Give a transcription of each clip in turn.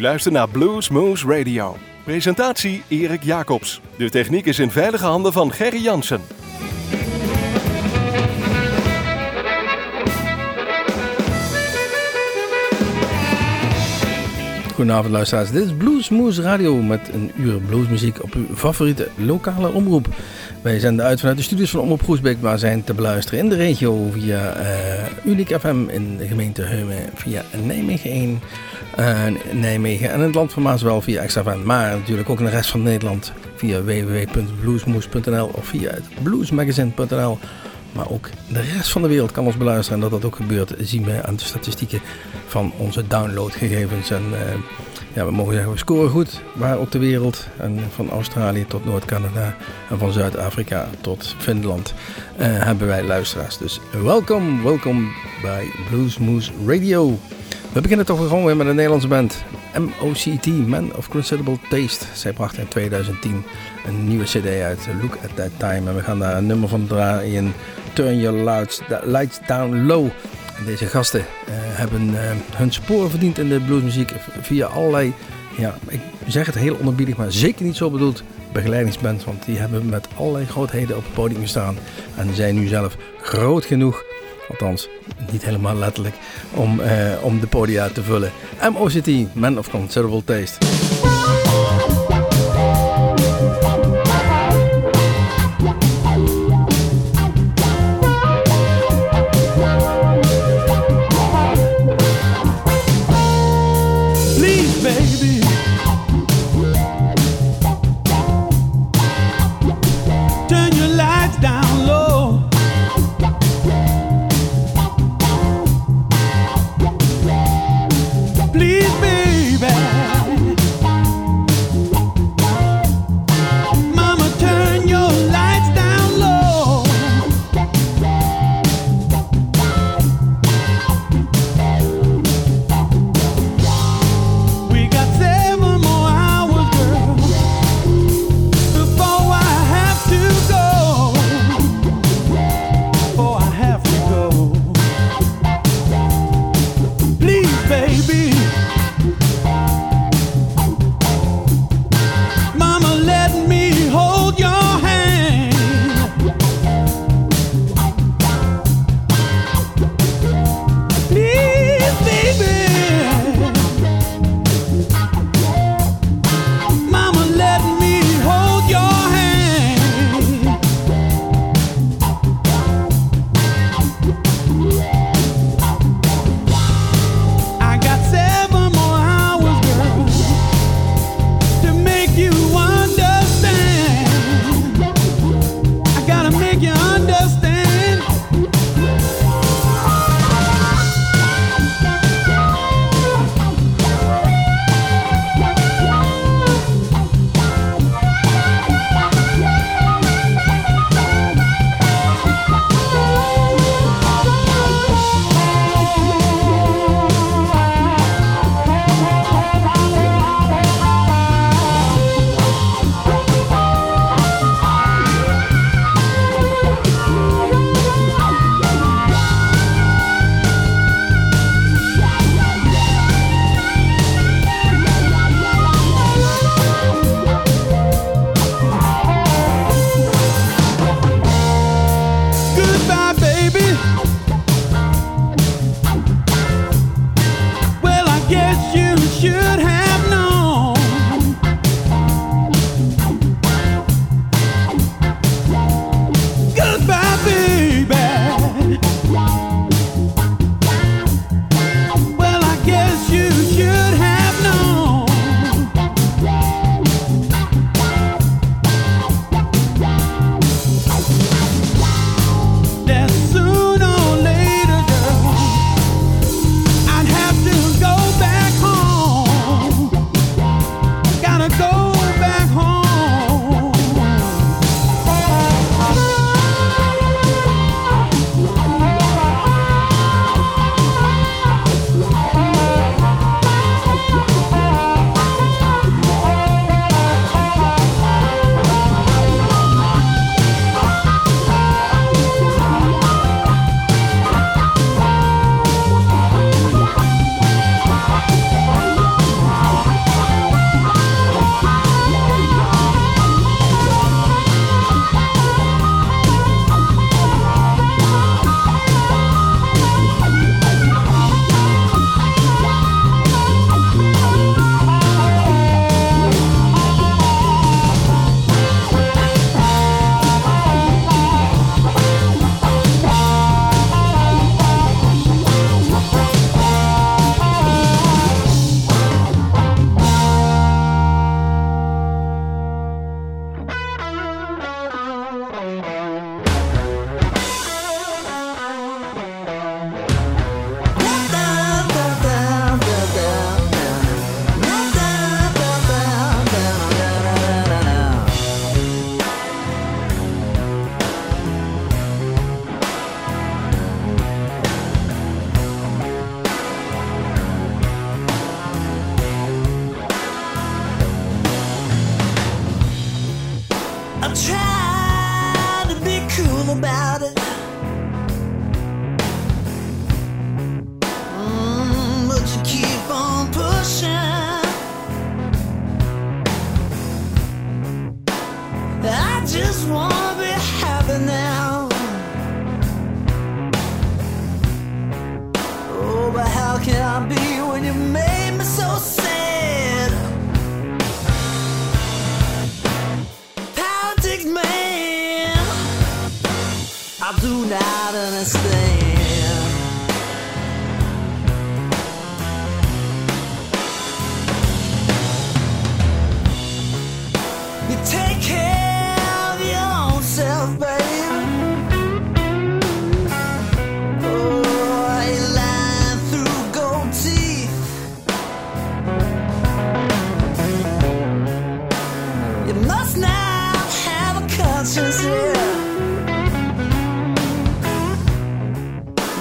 U luistert naar Blues Moose Radio. Presentatie Erik Jacobs. De techniek is in veilige handen van Gerry Jansen. Goedenavond luisteraars, dit is Bluesmoose Radio met een uur bluesmuziek op uw favoriete lokale omroep. Wij zenden uit vanuit de studios van Omroep Groesbeek, maar zijn te beluisteren in de regio via uh, Uniek FM in de gemeente Heumen, via Nijmegen 1, uh, Nijmegen en in het land van Maaswel via XFM, maar natuurlijk ook in de rest van Nederland via www.bluesmoose.nl of via bluesmagazine.nl. Maar ook de rest van de wereld kan ons beluisteren. En dat dat ook gebeurt, zien we aan de statistieken van onze downloadgegevens. En uh, ja, we mogen zeggen, we scoren goed waar op de wereld. En van Australië tot Noord-Canada en van Zuid-Afrika tot Finland uh, hebben wij luisteraars. Dus welkom, welkom bij Bluesmoose Radio. We beginnen toch gewoon weer met een Nederlandse band. MOCT, Man of Considerable Taste. Zij bracht in 2010 een nieuwe cd uit, Look at That Time. En we gaan daar een nummer van draaien, Turn Your Lights, lights Down Low. Deze gasten uh, hebben uh, hun sporen verdiend in de bluesmuziek via allerlei, ja, ik zeg het heel onderbiedig, maar zeker niet zo bedoeld, begeleidingsband. Want die hebben met allerlei grootheden op het podium gestaan en zijn nu zelf groot genoeg Althans, niet helemaal letterlijk, om, uh, om de podia te vullen. MOCT, Man of Considerable Taste. baby.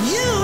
You.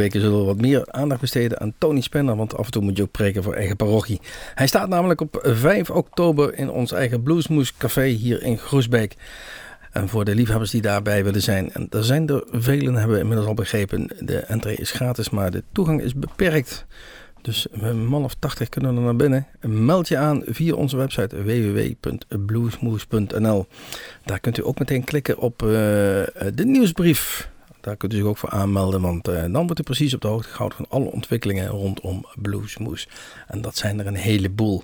Weken zullen we wat meer aandacht besteden aan Tony Spenner. Want af en toe moet je ook preken voor eigen parochie. Hij staat namelijk op 5 oktober in ons eigen Bluesmoes Café hier in Groesbeek. En voor de liefhebbers die daarbij willen zijn. En er zijn er velen, hebben we inmiddels al begrepen. De entree is gratis, maar de toegang is beperkt. Dus een man of 80 kunnen er naar binnen. Meld je aan via onze website www.bluesmoes.nl. Daar kunt u ook meteen klikken op uh, de nieuwsbrief. Daar kunt u zich ook voor aanmelden, want uh, dan wordt u precies op de hoogte gehouden van alle ontwikkelingen rondom Bluesmoes. En dat zijn er een heleboel.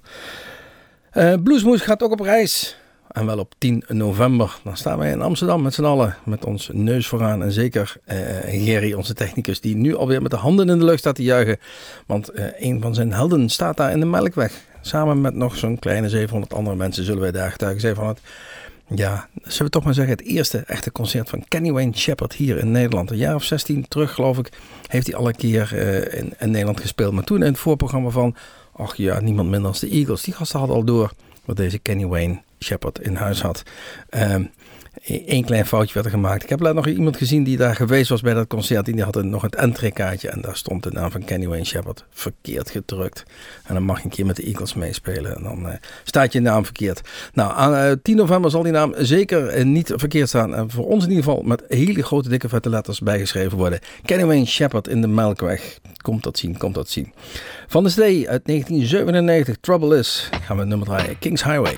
Uh, gaat ook op reis. En wel op 10 november. Dan staan wij in Amsterdam met z'n allen. Met ons neus vooraan. En zeker uh, Gerry, onze technicus, die nu alweer met de handen in de lucht staat te juichen. Want een van zijn helden staat daar in de Melkweg. Samen met nog zo'n kleine 700 andere mensen zullen wij daar getuigen zijn van het ja, zullen we toch maar zeggen, het eerste echte concert van Kenny Wayne Shepherd hier in Nederland. Een jaar of 16 terug, geloof ik, heeft hij al een keer uh, in, in, Nederland gespeeld. Maar toen in het voorprogramma van, ach ja, niemand minder dan de Eagles. Die gasten hadden al door wat deze Kenny Wayne Shepherd in huis had. Uh, Eén klein foutje werd er gemaakt. Ik heb laat nog iemand gezien die daar geweest was bij dat concert. En die had nog het entreekaartje. En daar stond de naam van Kenny Wayne Shepherd verkeerd gedrukt. En dan mag je een keer met de Eagles meespelen. En dan uh, staat je naam verkeerd. Nou, aan uh, eh, 10 november zal die naam zeker uh, niet verkeerd staan. En voor ons in ieder geval met hele grote dikke vette letters bijgeschreven worden. Kenny Wayne Shepherd in de Melkweg. Komt dat zien, komt dat zien. Van de Stee uit 1997, Trouble Is. Gaan we nummer draaien. Kings Highway.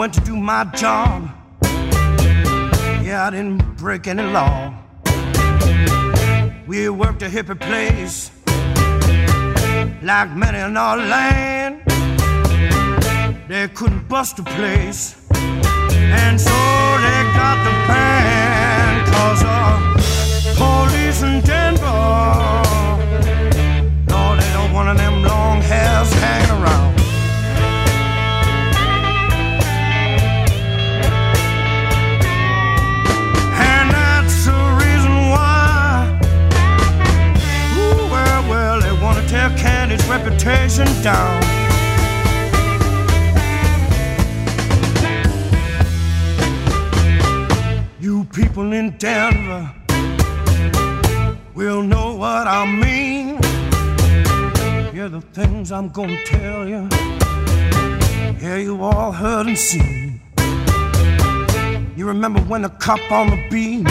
Went to do my job. Yeah, I didn't break any law. We worked a hippie place. like many in our land. They couldn't bust the place, and so they got the ban. Cause uh, police in Denver, they don't them long hairs hanging around. And that's the reason why. Ooh, well, well, they want to tear Candy's reputation down. You people in Denver will know what I mean. Hear the things I'm gonna tell you. Yeah, you all heard and seen. You remember when the cop on the beat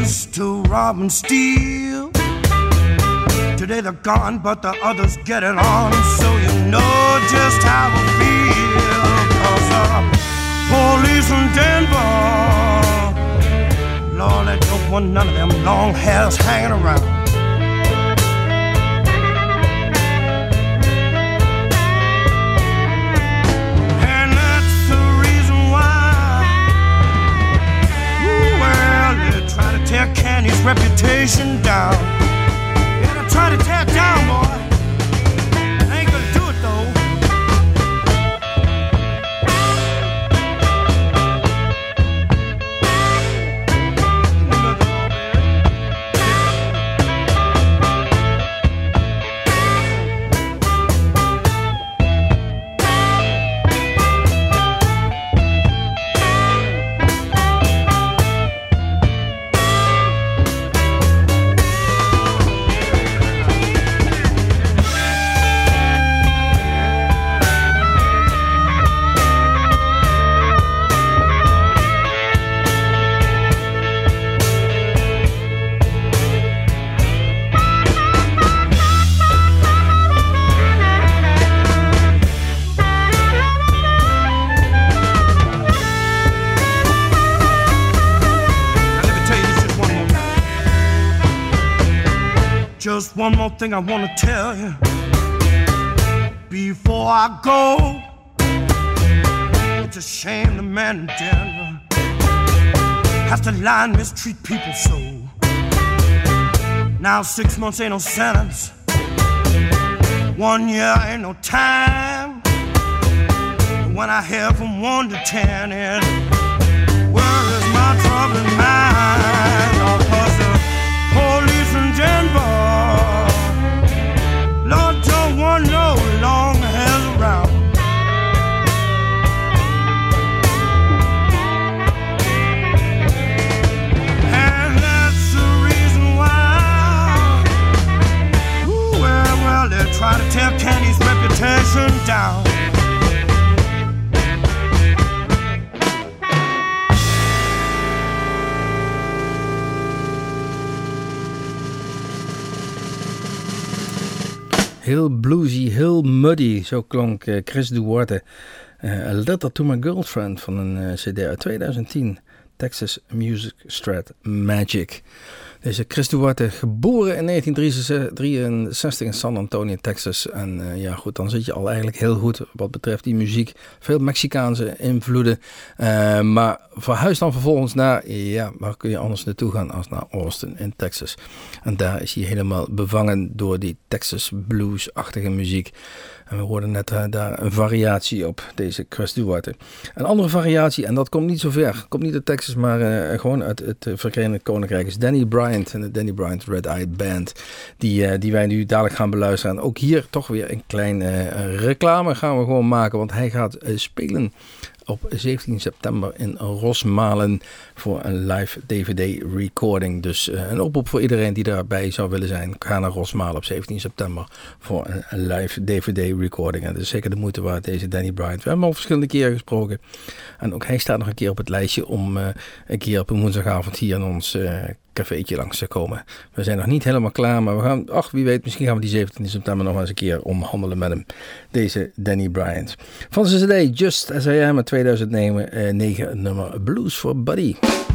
used to rob and steal? Today they're gone, but the others get it on, so you know just how I feel. Cause uh, police in Denver, Lord, they don't want none of them long hairs hanging around. Reputation down. Yeah, they try to tear it down, boy. Thing I want to tell you before I go. It's a shame the man in Denver has to lie and mistreat people so. Now six months ain't no sentence. One year ain't no time. When I hear from one to ten, where is my troubled mind? Try to tear Candy's reputation down. Heel bluesy, heel muddy. Zo klonk eh, Chris Duarte. Eh, A Letter to My Girlfriend van een eh, CD uit 2010. Texas Music Strat Magic. Deze Chris Duarte, geboren in 1963 in San Antonio, Texas. En eh, ja, goed, dan zit je al eigenlijk heel goed wat betreft die muziek. Veel Mexicaanse invloeden. Eh, maar verhuis dan vervolgens naar, ja, waar kun je anders naartoe gaan als naar Austin in Texas. En daar is hij helemaal bevangen door die Texas blues-achtige muziek. En we hoorden net eh, daar een variatie op deze Chris Duarte. Een andere variatie, en dat komt niet zo ver, komt niet uit Texas, maar eh, gewoon uit het uh, Verenigd Koninkrijk, is Danny Bryant en de Danny Bryant Red Eye Band, die, eh, die wij nu dadelijk gaan beluisteren. En ook hier toch weer een klein eh, reclame gaan we gewoon maken, want hij gaat eh, spelen op 17 september in Rosmalen voor een live DVD-recording. Dus uh, een oproep voor iedereen die daarbij zou willen zijn. Ga naar Rosmalen op 17 september voor een, live DVD-recording. En dat is zeker de moeite waard, deze Danny Bryant. We hebben al verschillende keren gesproken. En ook hij staat nog een keer op het lijstje om uh, een keer op een woensdagavond hier in ons uh, cafeetje langs te komen. We zijn nog niet helemaal klaar, maar we gaan, ach wie weet, misschien gaan we die 17 september nog eens een keer omhandelen met hem. Deze Danny Bryant. Van zijn CD Just As I Am uit 2009, uh, nummer Blues for Buddy.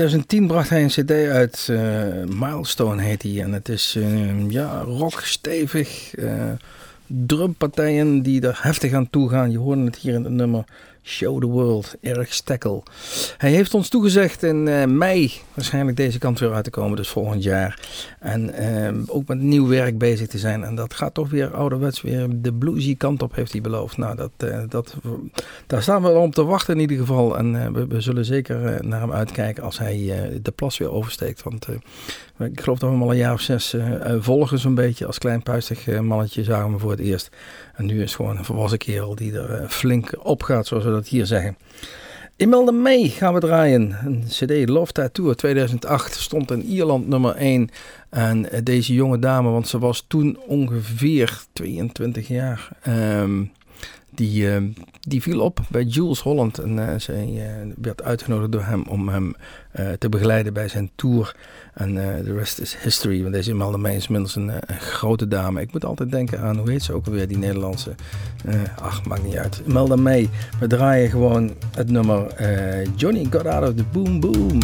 2010 bracht hij een cd uit, uh, Milestone heet hij. En het is uh, ja, rock, stevig, uh, drumpartijen die er heftig aan toe gaan. Je hoorde het hier in het nummer. Show the World, Eric Stekkel. Hij heeft ons toegezegd in uh, mei waarschijnlijk deze kant weer uit te komen, dus volgend jaar. En uh, ook met nieuw werk bezig te zijn. En dat gaat toch weer ouderwets weer de bluesy kant op, heeft hij beloofd. Nou, dat, uh, dat, daar staan we wel om te wachten in ieder geval. En we, we, zullen zeker naar hem uitkijken als hij de plas weer oversteekt. Want ik geloof dat we hem al een jaar of zes volgen zo'n beetje. Als klein puistig mannetje zagen we voor het eerst. En nu is het gewoon een volwassen kerel die er flink op gaat, zoals we dat hier zeggen. Imelda May gaan we draaien. Een CD Love Tattoo 2008 stond in Ierland nummer 1. En deze jonge dame, want ze was toen ongeveer 22 jaar. Um, die, uh, die viel op bij Jules Holland. En uh, zij uh, werd uitgenodigd door hem om hem te begeleiden bij zijn tour. En de rest is history. Want deze Imelda May is inmiddels een, een, grote dame. Ik moet altijd denken aan, hoe heet ze ook alweer, die Nederlandse. ach, maakt niet uit. Imelda May. We draaien gewoon het nummer Johnny Got Out of the Boom Boom.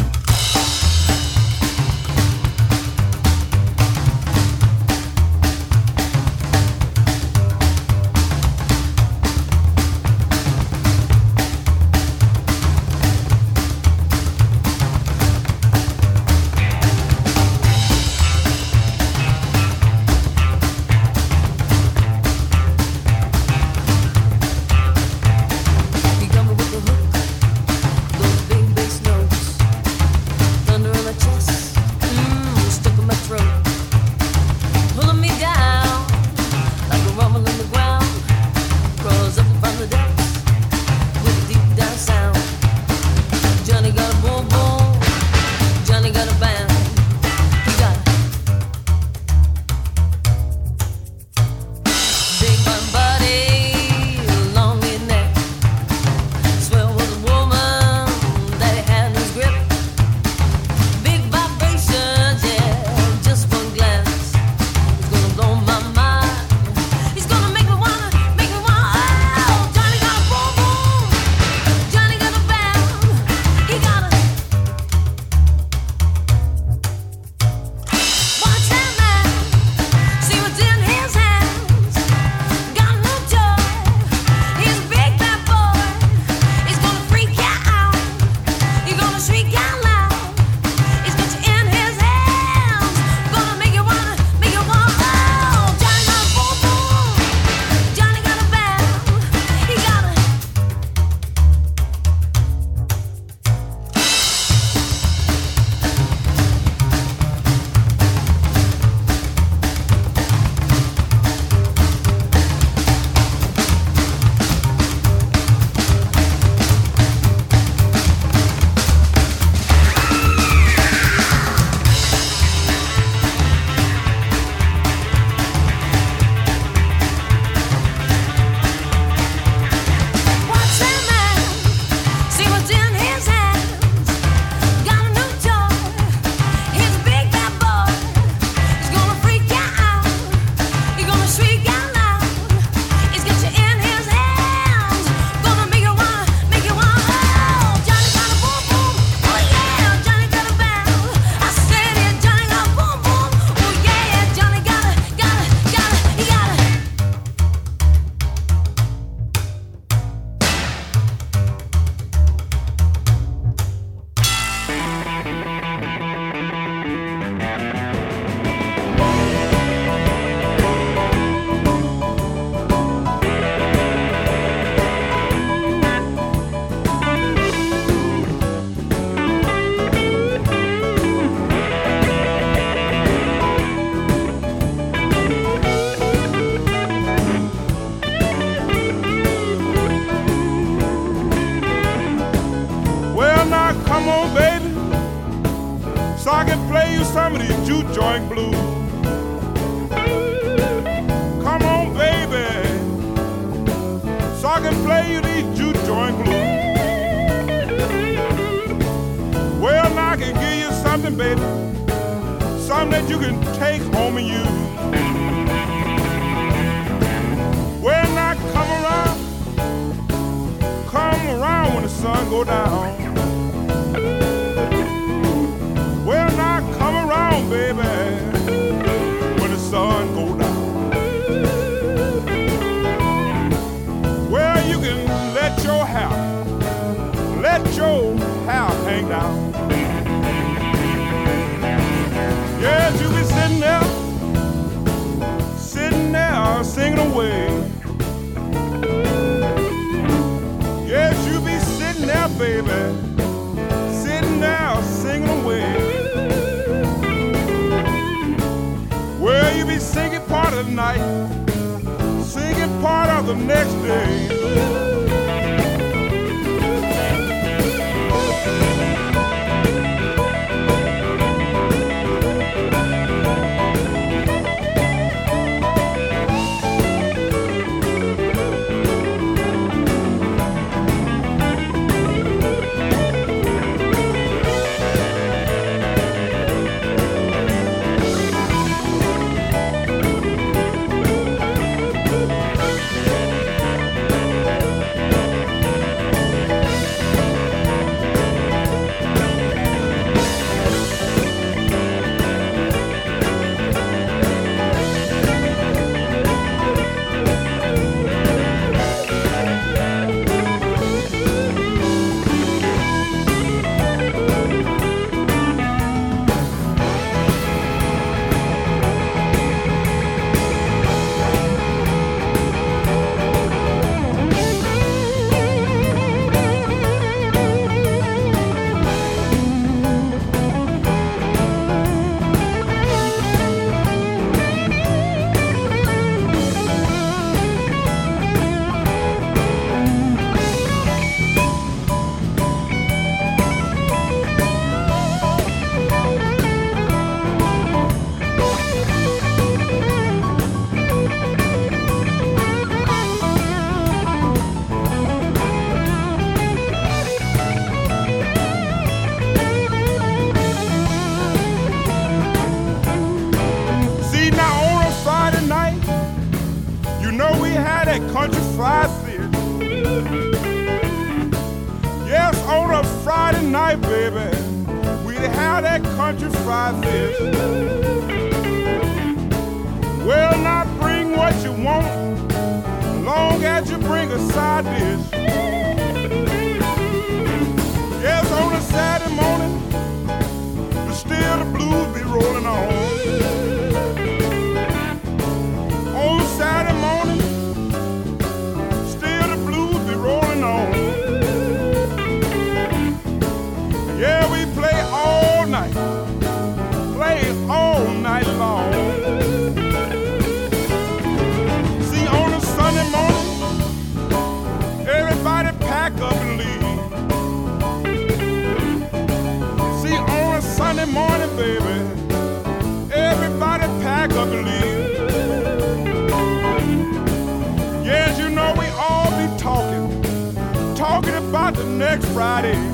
Friday.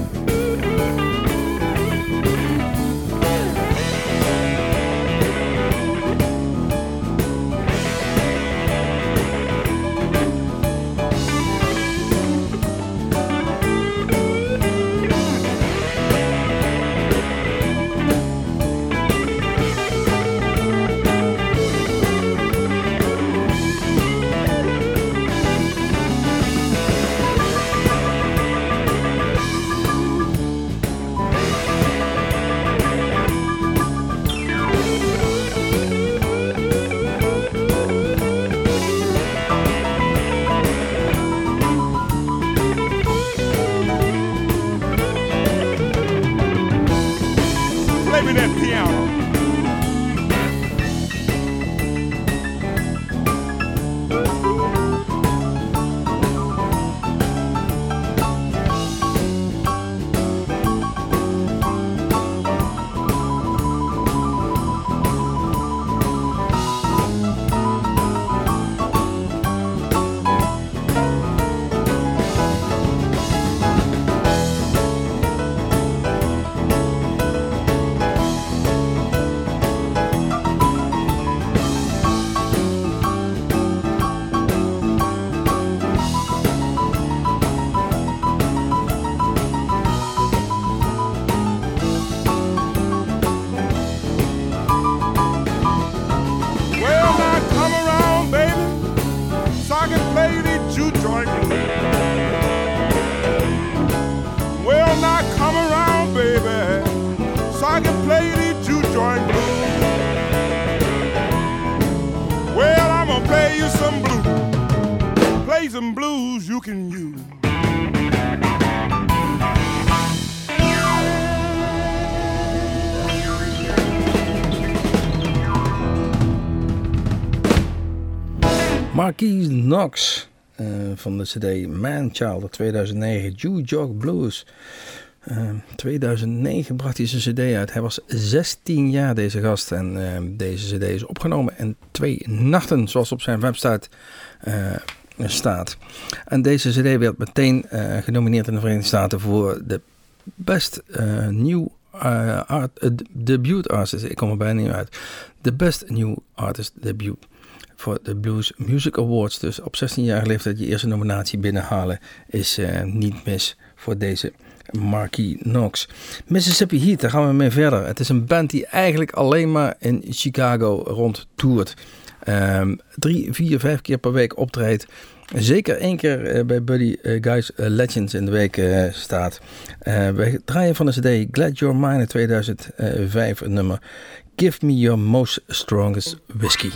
Marquise Knox uh, van de CD Man Child 2009, Jew Jog Blues. Uh, 2009 bracht hij zijn CD uit. Hij was 16 jaar, deze gast. En uh, deze CD is opgenomen in twee nachten, zoals op zijn website staat. En deze CD werd meteen genomineerd in de Verenigde Staten voor de Best New Art, Debut Artist. Ik kom er bijna niet uit. De Best New Artist Debut voor de Blues Music Awards. Dus op 16 jaar leeftijd je eerste nominatie binnenhalen is uh, niet mis voor deze Marquis Knox. Mississippi Heat, daar gaan we mee verder. Het is een band die eigenlijk alleen maar in Chicago rondtoert. Um, drie, vier, vijf keer per week optreedt. Zeker één keer uh, bij Buddy uh, Guys Legends in de week staat. wij draaien van de CD Glad You're Mine 2005 nummer Give Me Your Most Strongest Whiskey.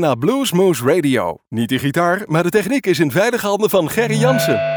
Luistert naar Bluesmoose Radio. Niet de gitaar, maar de techniek is in veilige handen van Gerry Jansen.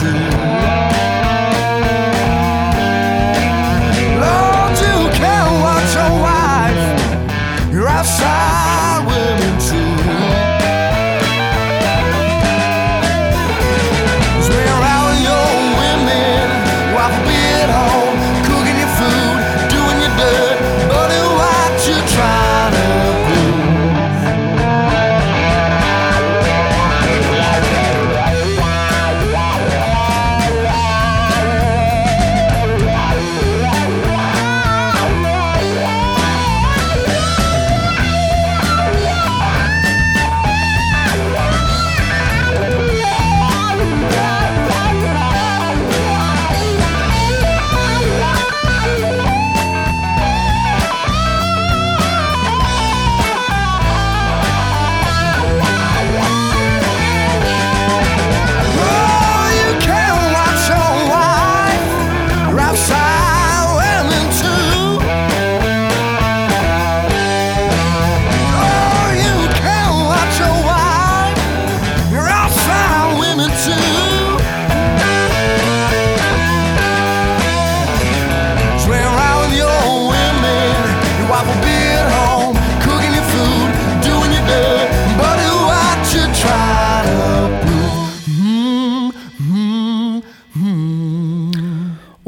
to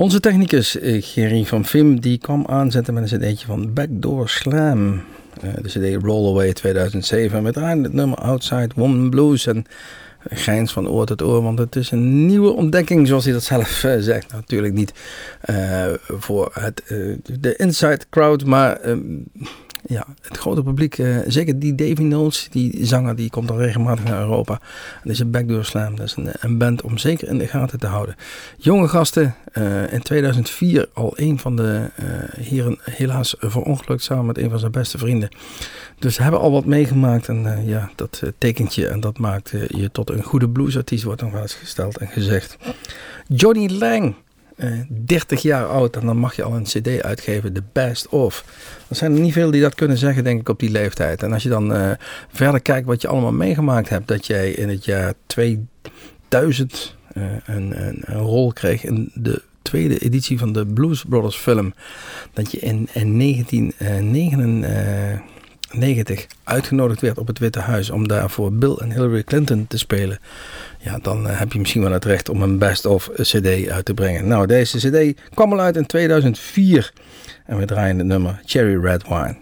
Onze technicus uh, Gerry van Vim die kwam aanzetten met een cd'tje van Backdoor Slam. Uh, de cd Roll Away 2007 met draaien het nummer Outside Woman Blues. En grijns van oor tot oor, want het is een nieuwe ontdekking, zoals hij dat zelf uh, zegt. Natuurlijk niet voor het, de inside crowd, maar ehm, ja, het grote publiek, uh, zeker die Davy Knowles, die zanger, die komt al regelmatig naar Europa. En is een Backdoor Slam, dat is een, een band om zeker in de gaten te houden. Jonge gasten, uh, in 2004 al een van de uh, heren helaas verongelukt samen met een van zijn beste vrienden. Dus hebben al wat meegemaakt en ja, dat tekent je en dat maakt je tot een goede bluesartiest, wordt nog wel gesteld en gezegd. Johnny Lang. 30 jaar oud en dan mag je al een CD uitgeven, The Best of. Er zijn er niet veel die dat kunnen zeggen, denk ik, op die leeftijd. En als je dan uh, verder kijkt wat je allemaal meegemaakt hebt, dat jij in het jaar 2000 uh, een, een, een, rol kreeg in de tweede editie van de Blues Brothers film. Dat je in, in 1999 uitgenodigd werd op het Witte Huis om daar voor Bill en Hillary Clinton te spelen. Ja, dan uh, heb je misschien wel het recht om een best-of CD uit te brengen. Nou, deze CD kwam al uit in 2004. En we draaien het nummer Cherry Red Wine.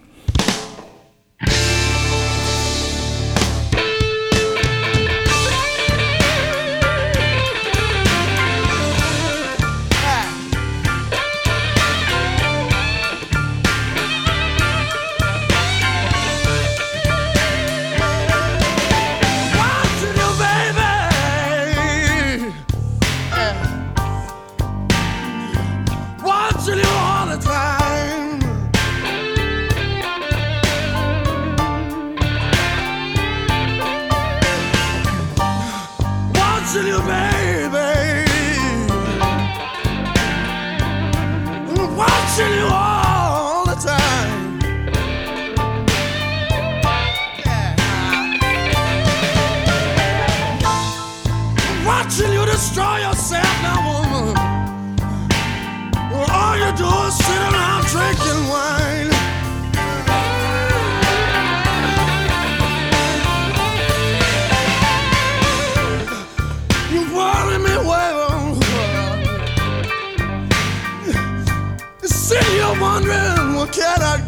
cannot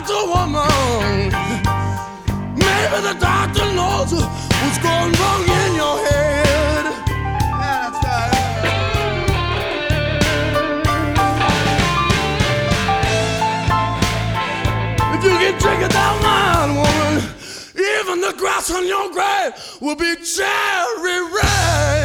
doctor, woman. Maybe the doctor knows what's going wrong in your head. Yeah, that's right. If you drink it that wine, woman, even the grass on your grave will be cherry red.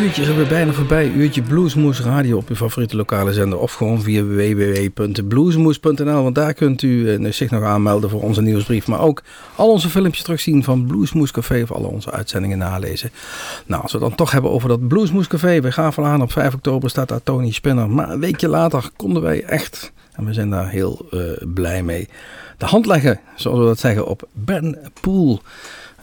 Uurtje is alweer bijna voorbij. Uurtje Bluesmoes Radio op uw favoriete lokale zender. Of gewoon via www.bluesmoes.nl. Want daar kunt u eh, zich nog aanmelden voor onze nieuwsbrief. Maar ook al onze filmpjes terugzien van Bluesmoes Café. Of alle onze uitzendingen nalezen. Nou, als we het dan toch hebben over dat Bluesmoes Café. We gaan aan op 5 oktober staat daar Tony Spinner. Maar een weekje later konden wij echt, en we zijn daar heel uh, blij mee, de hand leggen. Zoals we dat zeggen op Ben Poel.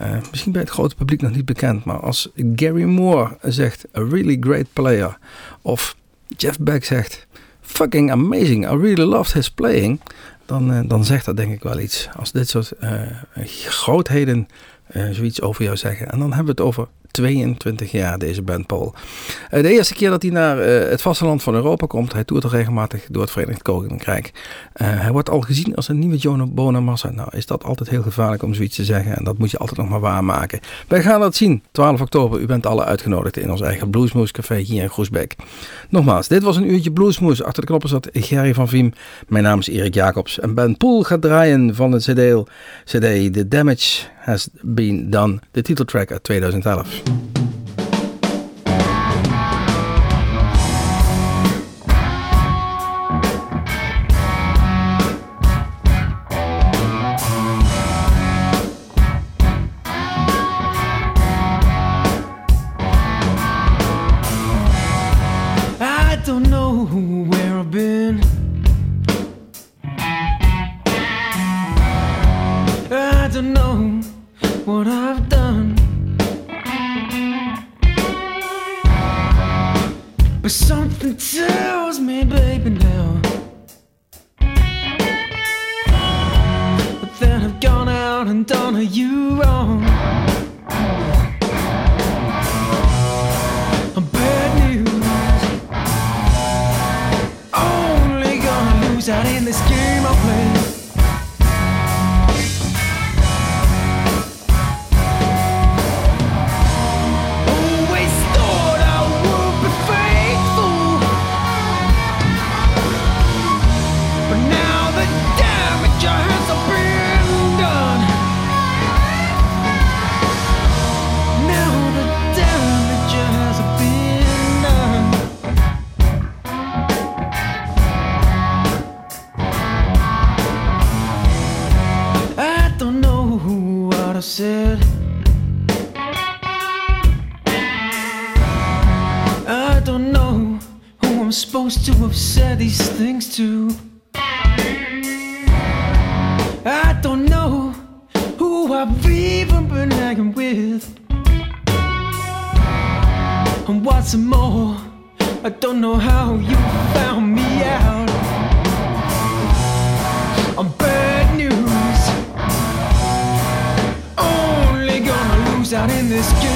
Uh, misschien bij het grote publiek nog niet bekend, maar als Gary Moore zegt a really great player, of Jeff Beck zegt fucking amazing, I really loved his playing, dan, uh, dan zegt dat denk ik wel iets. Als dit soort uh, grootheden zoiets over jou zeggen. En dan hebben we het over 22 jaar, deze band Paul. Uh, de eerste keer dat hij naar uh, het vasteland van Europa komt, hij toert al regelmatig door het Verenigd Koninkrijk. Uh, hij wordt al gezien als een nieuwe Jono Bonamassa. Nou, is dat altijd heel gevaarlijk om zoiets te zeggen en dat moet je altijd nog maar waarmaken. Wij gaan dat zien, 12 oktober. U bent alle uitgenodigd in ons eigen Bluesmoes Café hier in Groesbeek. Nogmaals, dit was een uurtje Bluesmoes. Achter de knoppen zat Gerry van Viem. Mijn naam is Erik Jacobs en Ben Poel gaat draaien van het CD, CD The Damage Has Been Done, de titeltrack uit 2011. Supposed to have said these things to. I don't know who I've even been hanging with. And what's more, I don't know how you found me out. I'm bad news. Only gonna lose out in this game.